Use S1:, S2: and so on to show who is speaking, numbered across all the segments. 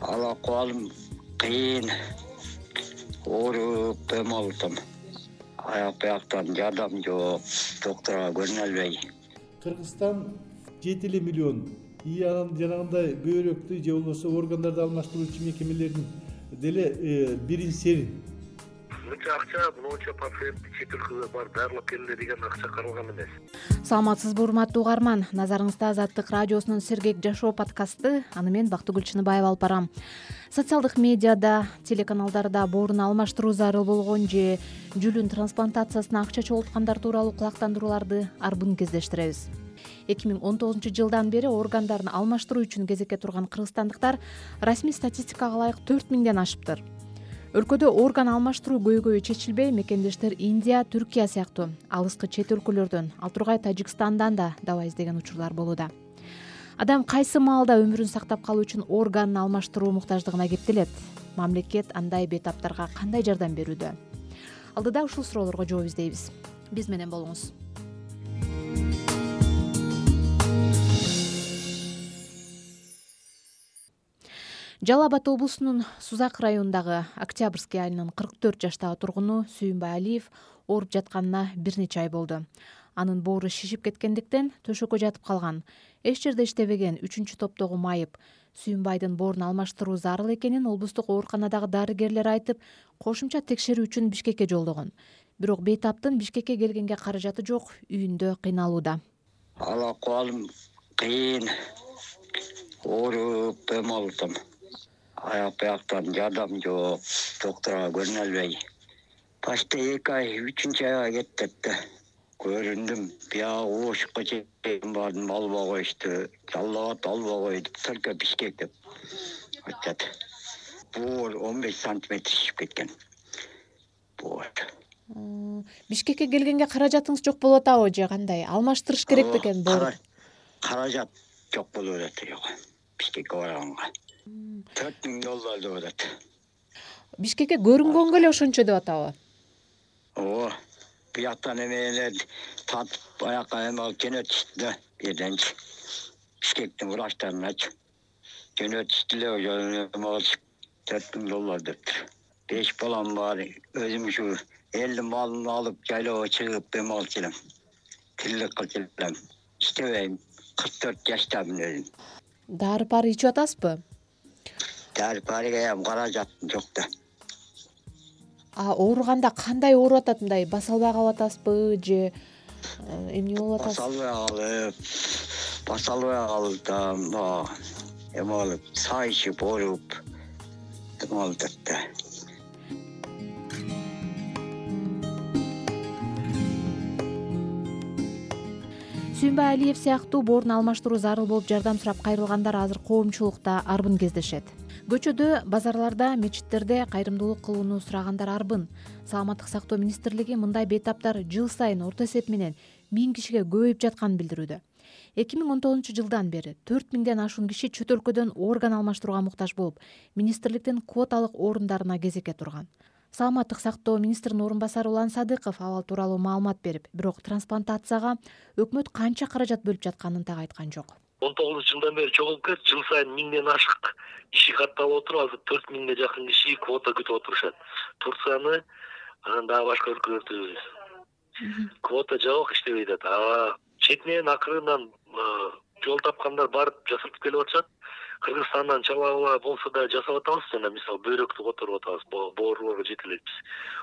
S1: ал акыбалым кыйын ооруп эме аяк бияктан жардам жок. Доктурга көрүнө албай
S2: кыргызстан жети эле миллион. И анан жанагындай бөйрөктү же болбосо органдарды алмаштыруучу мекемелердин деле э, бирин
S3: мынча акча моунча пациентти чет өлкөгө барып дарылап келгиле деген акча каралган эмес.
S4: Саламатсызбы урматтуу угарман. Назарыңызда азаттык радиосунун сергек жашоо подкасты. Аны мен бактыгүл чыныбаева алып барам. Социалдык медиада телеканалдарда боорун алмаштыруу зарыл болгон же жүлүн трансплантациясына акча чогулткандар тууралуу кулактандырууларды арбын кездештиребиз. Эки миң он тогузунчу жылдан бери органдарын алмаштыруу үчүн кезекке турган кыргызстандыктар расмий статистикага ылайык төрт миңден ашыптыр өлкөдө орган алмаштыруу көйгөйү чечилбей мекендештер индия түркия сыяктуу. Алыскы чет өлкөлөрдөн ал тургай тажикстандан да даба издеген учурлар болууда. Адам кайсы маалда өмүрүн сактап калуу үчүн органын алмаштыруу муктаждыгына кептелет? Мамлекет андай бейтаптарга кандай жардам берүүдө? Алдыда ушул суроолорго жооп издейбиз. Биз менен болуңуз жалал абад облусунун сузак районундагы октябрьский айылынын кырк төрт жаштагы тургуну сүйүнбай алиев ооруп жатканына бир нече ай болду. Анын боору шишип кеткендиктен төшөккө жатып калган. Эч жерде иштебеген үчүнчү топтогу майып сүйүнбайдын боорун алмаштыруу зарыл экенин облустук ооруканадагы дарыгерлер айтып кошумча текшерүү үчүн бишкекке жолдогон. Бирок бейтаптын бишкекке келгенге каражаты жок үйүндө кыйналууда.
S1: Ал акыбалым кыйын. Ооруп эме болуп аяк бияктан жардам жок доктурга көрүнө албай. Почти эки ай үчүнчү айга кетип да көрүндүм. Биягы ошукка чейин бардым албай коюшту жалалабад албай койду только бишкек деп айтышат боор он беш сантиметр шишип кеткен. Боор.
S4: Бишкекке келгенге каражатыңыз жок болуп атабы же кандай? Алмаштырыш керек бекен боорду
S1: каражат жок болуп атат жок бишкекке барганга. Төрт миң доллар деп атат.
S4: Бишкекке көрүнгөнгө эле ошончо деп атабы?
S1: Ооба бияктан эмелер татып аяка эме кылып жөнөтүштү да бирденчи. Бишкектин врачтарыначы жөнөтүштү эле ошо төрт миң доллар дептир беш балам бар өзүм ушу элдин малын алып жайлоого чыгып эме кылчу элем тирилик кылчу элем иштебейм. Кырк төрт жаштамын өзүм
S4: дары пары ичип атасызбы?
S1: Дары парыгам каражатым жок да.
S4: А ооруганда кандай ооруп атат мындай? Баса албай калып атасызбы же э, эмне болуп атасыз?
S1: Баса албай калып баса албай калып да моу эме кылып сайышып ооруп эме болуп атат да
S4: сүйүнбай алиев сыяктуу боорун алмаштыруу зарыл болуп жардам сурап кайрылгандар азыр коомчулукта арбын кездешет көчөдө базарларда мечиттерде кайрымдуулук кылууну сурагандар арбын. Саламаттык сактоо министрлиги мындай бейтаптар жыл сайын орто эсеп менен миң кишиге көбөйүп жатканын билдирүүдө. Эки миң он тогузунчу жылдан бери төрт миңден ашуун киши чөт өлкөдөн орган алмаштырууга муктаж болуп министрликтин квоталык орундарына кезекке турган саламаттык сактоо министринин орун басары улан садыков абал тууралуу маалымат берип бирок трансплантацияга өкмөт канча каражат бөлүп жатканын так айткан жок.
S3: Он тогузунчу жылдан бери чогулуп келет жыл сайын миңден ашык киши катталып отуруп азыр төрт миңге жакын киши квота күтүп отурушат. Турцияны анан дагы башка өлкөлөрдү квота жабык иштебей атат. Четинен акырындан жол тапкандар барып жасатып келип атышат кыргызстандан чала болсо да жасап атабыз жана мисалы бөйрөктү которуп атабыз боорлорго жете элекпиз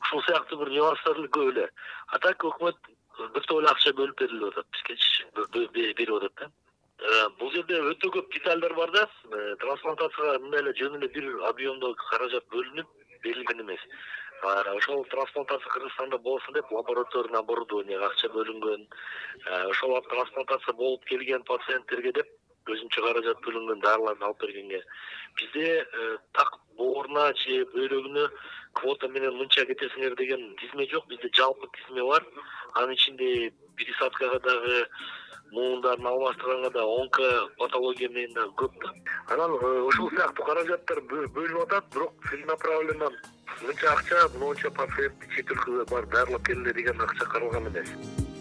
S3: ушул сыяктуу бир нюанстар көп эле. А так өкмөт бир топ эле акча бөлүп берилип атат бизгечи берип атат да. Э, бул жерде өтө көп детальдар бар да. Э, трансплантацияга мындай эле жөн эле бир объемдо каражат бөлүнүп берилген эмес. Ошол трансплантация кыргызстанда болсун деп лабораторный оборудованияга акча бөлүнгөн. Э, ошол трансплантация болуп келген пациенттерге деп өзүнчө каражат бөлүнгөн дарыларды алып бергенге. Бизде так бооруна же бөйрөгүнө квота менен мынча кетесиңер деген тизме жок. Бизде жалпы тизме бар. Анын ичинде пересадкага дагы муундарын алмаштырганга да онко патология менен дагы көп да. Анан э, ушул сыяктуу каражаттар бөлүнүп атат бирок целенаправленно мынча акча моунча пациентти чет өлкөгө барып дарылап келгиле деген акча каралган эмес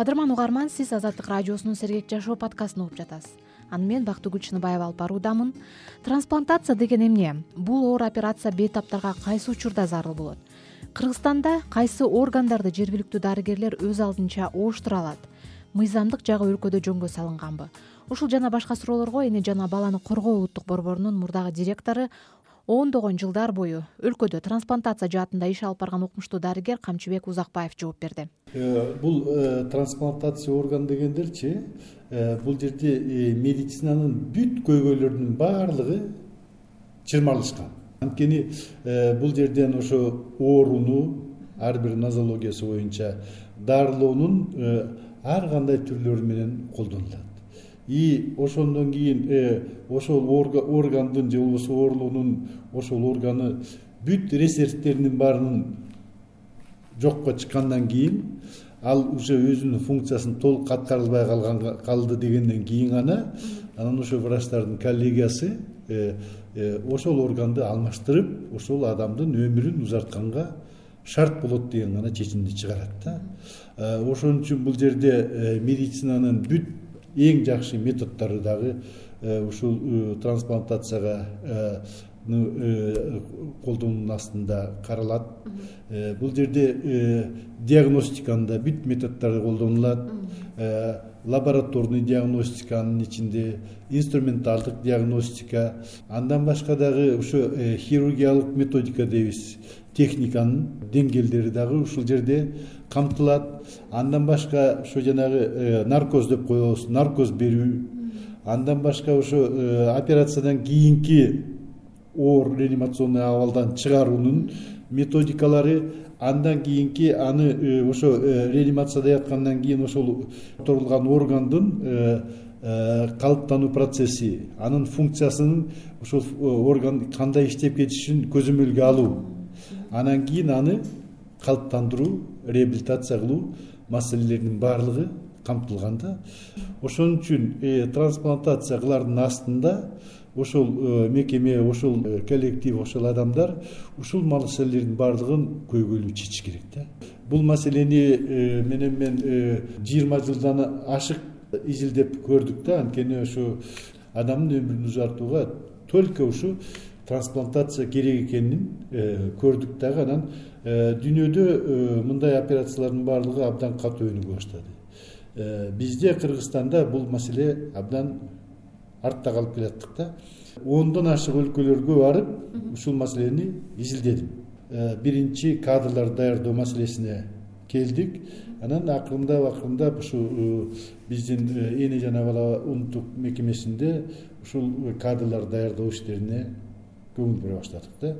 S4: кадырман угарман сиз азаттык радиосунун сергек жашоо подкастын угуп жатасыз. Аны мен бактыгүл чыныбаева алып баруудамын трансплантация деген эмне? Бул оор операция бейтаптарга кайсы учурда зарыл болот? Кыргызстанда кайсы органдарды жергиликтүү дарыгерлер өз алдынча ооштура алат? Мыйзамдык жагы өлкөдө жөнгө салынганбы? Ушул жана башка суроолорго эне жана баланы коргоо улуттук борборунун мурдагы директору ондогон жылдар бою өлкөдө трансплантация жаатында иш алып барган укмуштуу дарыгер камчыбек узакбаев жооп берди.
S2: Э, бул э, трансплантация орган дегендерчи э, бул жерде медицинанын бүт көйгөйлөрүнүн баардыгы чырмалышкан анткени бул жерден ошо ооруну ар бир нозологиясы боюнча дарылоонун ар кандай түрлөрү менен колдонулат и ошондон кийин э, ошол органдын же болбосо оорулуунун ошол органы бүт резервтеринин баарынын жокко чыккандан кийин ал уже өзүнүн функциясын толук аткара албай калды дегенден кийин гана анан ошо врачтардын коллегиясы э, э, ошол органды алмаштырып ошол адамдын өмүрүн узартканга шарт болот деген гана чечимди чыгарат да. Ошон үчүн бул жерде медицинанын бүт эң жакшы методдору дагы э, ушул э, трансплантацияга колдонуунун астында каралат. Бул жерде диагностиканын да бүт методдору колдонулат. Лабораторный диагностиканын ичинде инструменталдык диагностика андан башка дагы ошо э, хирургиялык методика дейбиз техниканын деңгээлдери дагы ушул жерде камтылат. Андан башка ошо жанагы э, наркоз деп коебуз наркоз берүү. Андан башка ошо э, операциядан кийинки оор реанимационный абалдан чыгаруунун методикалары андан кийинки аны э, ошо реанимацияда яткандан кийин ошол которулган органдын калыптануу процесси анын функциясынын ошол орган кандай иштеп кетишин көзөмөлгө алуу. Анан кийин аны калыптандыруу реабилитация кылуу маселелеринин баардыгы камтылган да. Ошон үчүн э, трансплантация кылардын астында ошол э, мекеме ошол э, коллектив ошол адамдар ушул маселелердин баардыгын көйгөйлүү чечиш керек да. Бул маселени менен мен жыйырма жылдан ашык изилдеп көрдүк да. Анткени ошо адамдын өмүрүн узартууга только ушу трансплантация керек экенин көрдүк дагы анан Э, дүйнөдө э, мындай операциялардын баардыгы абдан катуу өнүгө баштады. Э, бизде кыргызстанда бул маселе абдан артта калып келаттык да. Ондон ашык өлкөлөргө барып ушул маселени изилдедим. Биринчи кадрларды даярдоо маселесине келдик. Анан акырындап акырындап ушу биздин эне жана бала улуттук мекемесинде ушул кадрларды даярдоо иштерине көңүл бура баштадык да.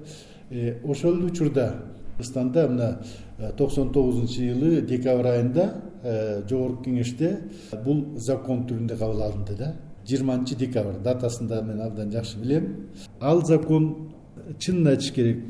S2: Ошол учурда кыргызстанда мына э, токсон тогузунчу жылы декабрь айында э, жогорку кеңеште бул закон түрүндө кабыл алынды да жыйырманчы декабрь. Датасын да мен абдан жакшы билем. Ал закон чынын айтыш керек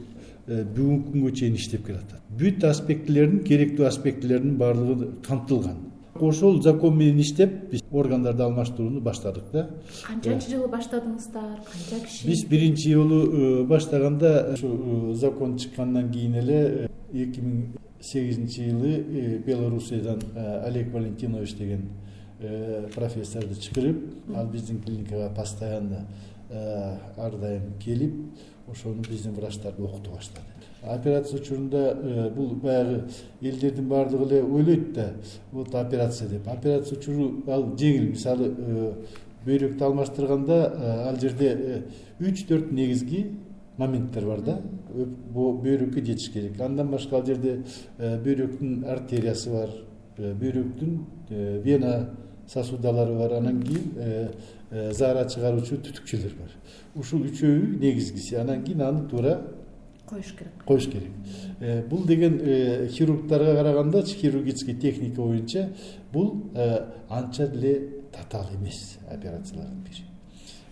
S2: э, бүгүнкү күнгө чейин иштеп келатат. Бүт аспектилерин керектүү аспектилеринин баардыгы камтылган. Ошол закон менен иштеп биз органдарды алмаштырууну баштадык да.
S4: Канчанчы жылы баштадыңыздар? Канча киши?
S2: Биз биринчи жолу э, баштаганда ушу э, закон чыккандан кийин эле эки миң сегизинчи жылы белоруссиядан олег валентинович деген профессорду чакырып ал биздин клиникага постоянно ар дайым келип ошону биздин врачтарды окута баштады. Операция учурунда э, бул баягы элдердин баардыгы эле ойлойт да вот операция деп. Операция учуру ал жеңил мисалы э, бөйрөктү алмаштырганда э, ал жерде үч төрт негизги моменттер бар да. Бөйрөккө жетиш керек. Андан башка ал жерде бөйрөктүн артериясы бар бөйрөктүн вена сосудалары бар. Анан кийин заара чыгаруучу түтүкчөлөр бар. Ушул үчөөү негизгиси. Анан кийин аны туура
S4: коюш керек.
S2: коюш керек. Э, бул деген э, хирургдарга карагандачы хирургический техника боюнча бул э, анча деле татаал эмес операциялардын бири.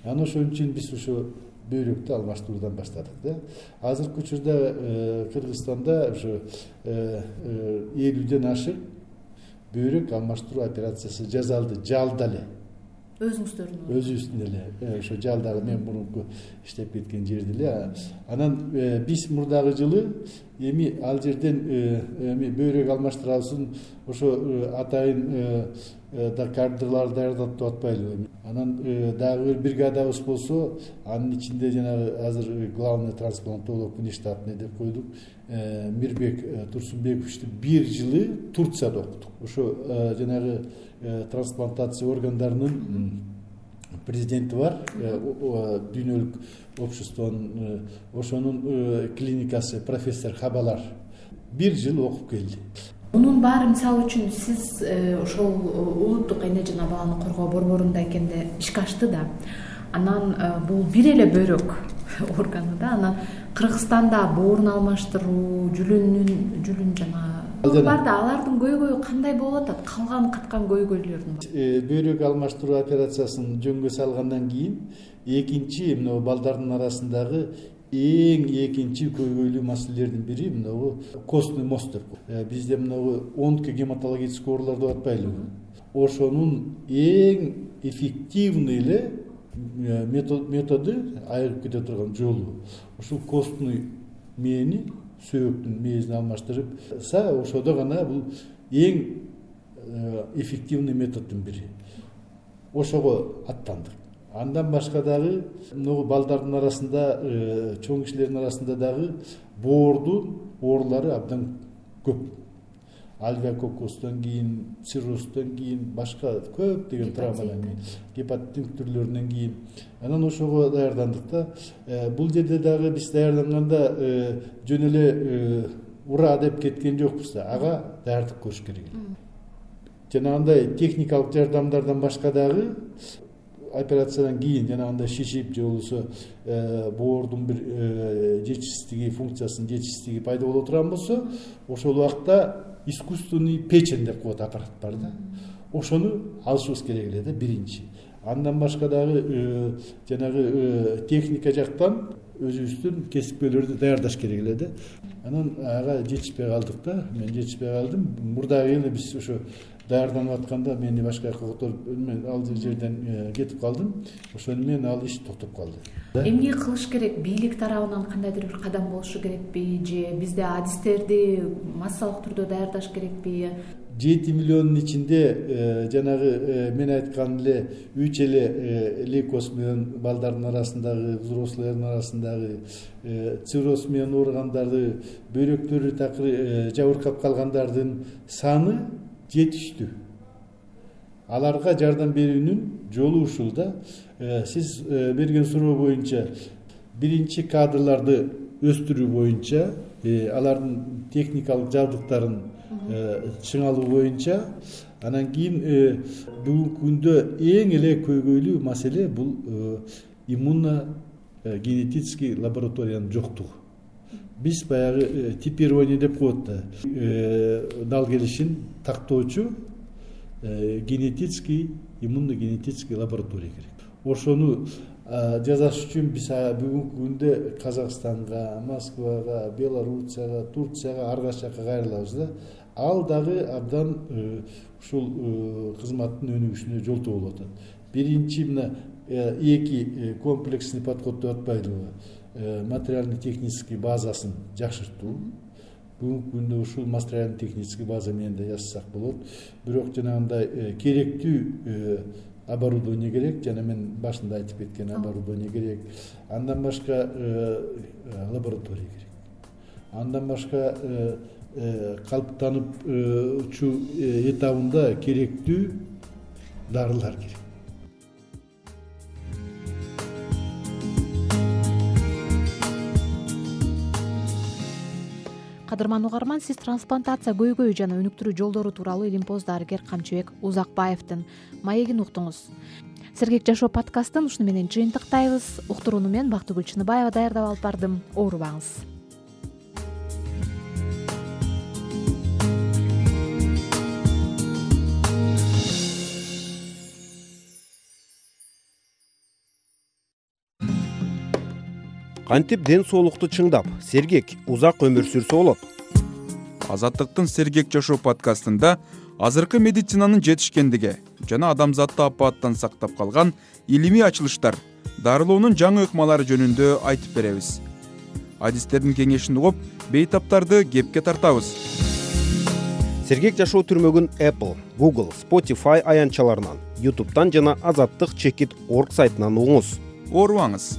S2: Анан ошон үчүн биз ошо бөйрөктү алмаштыруудан баштадык да. Азыркы учурда кыргызстанда ушу элүүдөн ашык бөйрөк алмаштыруу операциясы жасалды жалда эле.
S4: Өзүңүздөрдүн
S2: өзүбүздүн эле. Э, ошо жалдагы мен мурунку иштеп кеткен жерде эле анан э, биз мурдагы жылы эми ал жерден э, эми бөйрөк алмаштырабыздын ошо атайын да кадрларды даярдап деп атпайлыбы анан дагы бир бригадабыз болсо анын ичинде жанагы азыр главный трансплантолог внештатный деп койдук. Мирбек турсунбековичти бир жылы турцияда окуттук ошо жанагы трансплантация органдарынын президенти бар дүйнөлүк обществонун ошонун клиникасы профессор хабалар бир жыл окуп келди.
S4: Мунун баары мисалы үчүн сиз ошол улуттук эне жана баланы коргоо борборунда экенде ишке ашты да. Анан бул бир эле бөйрөк органы да. Анан кыргызстанда боорун алмаштыруу жүлүнүн жүлүн жана бар да. Алардын көйгөйү кандай болуп атат? Калган каткан көйгөйлөрдүн
S2: э, бөйрөк алмаштыруу операциясын жөнгө салгандан кийин экинчи мына балдардын арасындагы эң экинчи көйгөйлүү маселелердин бири мынабу костный мост деп коет. Э, бизде мынабу онкогематологический оорулар деп атпайлыбы ошонун эң эффективный эле э, методу айыгып кете турган жолу ушул костный мээни сөөктүн мээсин алмаштырыпса ошодо гана бул эң э, эффективный методдун бири. Ошого аттандык. Андан башка дагы могу балдардын арасында э, чоң кишилердин арасында дагы боордун оорулары абдан көп альвиакокустан кийин циррозтон кийин башка көптөгөн травмадан кийин гепаттиттин түрлөрүнөн кийин. Анан ошого даярдандык да э, бул жерде дагы биз даярданганда э, жөн эле э, ура деп кеткен жокпуз да. Ага даярдык көрүш керек. Эле жанагындай техникалык жардамдардан башка дагы операциядан кийин жанагындай шишип же болбосо боордун бир жетишсиздиги функциясынын жетишсиздиги пайда боло турган болсо ошол убакта искусственный печень деп коет аппарат бар да. Ошону алышыбыз керек эле да биринчи. Андан башка дагы э, жанагы э, техника жактан өзүбүздүн кесипкөйлөрдү даярдаш керек эле да. Анан ага жетишпей калдык да. Мен жетишпей калдым. Мурдагы жылы биз ошо даярданып атканда мени башка жака которуп ал жерден э, кетип калдым. Ошону менен ал иш токтоп калды.
S4: Эмне кылыш керек? Бийлик тарабынан кандайдыр бир кадам болушу керекпи? Же бизде адистерди массалык түрдө даярдаш керекпи?
S2: Жети миллиондун ичинде э, жанагы э, мен айткан эле үч эле лейкоз менен балдардын арасындагы взрослыйлардын арасындагы цирроз менен ооругандарды бөйрөктөрү такыр жабыркап калгандардын саны жетиштүү. Аларга жардам берүүнүн жолу ушул да э, сиз э, берген суроо боюнча биринчи кадрларды өстүрүү боюнча э, алардын техникалык жабдыктарын чыңалуу боюнча анан кийин бүгүнкү күндө эң эле көйгөйлүү маселе бул иммуно генетический лабораториянын жоктугу биз баягы э, типирование деп коет да. Э, дал келишин тактоочу э, генетический иммуно генетический лаборатория керек. Ошону жасаш үчүн биз бүгүнкү күндө казакстанга москвага белоруссияга турцияга ар кайсы жака кайрылабыз да. Ал дагы абдан ушул кызматтын өнүгүшүнө жолтоо болуп атат. Биринчи мына эки комплексный подход деп атпайлыбы материально технический базасын жакшыртуу. Бүгүнкү күндө ушул материально технический база менен да жасасак болот. Бирок жанагындай э, керектүү э, оборудование керек жана мен башында айтып кеткен оборудование керек. Андан башка лаборатория керек. Андан башка калыптанычу этабында керектүү дарылар керек
S4: кадырман угарман сиз трансплантация көйгөйү жана өнүктүрүү жолдору тууралуу илимпоз дарыгер камчыбек узакбаевдин маегин уктуңуз. Сергек жашоо подкастын ушуну менен жыйынтыктайбыз. Уктурууну мен бактыгүл чыныбаева даярдап алып бардым. Оорубаңыз
S5: кантип ден соолукту чыңдап сергек узак өмүр сүрсө болот?
S6: Азаттыктын сергек жашоо подкастында азыркы медицинанын жетишкендиги жана адамзатты апааттан сактап калган илимий ачылыштар дарылоонун жаңы ыкмалары жөнүндө айтып беребиз. Адистердин кеңешин угуп бейтаптарды кепке тартабыз.
S5: Сергек жашоо түрмөгүн apple google spotify аянтчаларынан ютубтан жана азаттык чекит орг сайтынан угуңуз.
S6: Оорубаңыз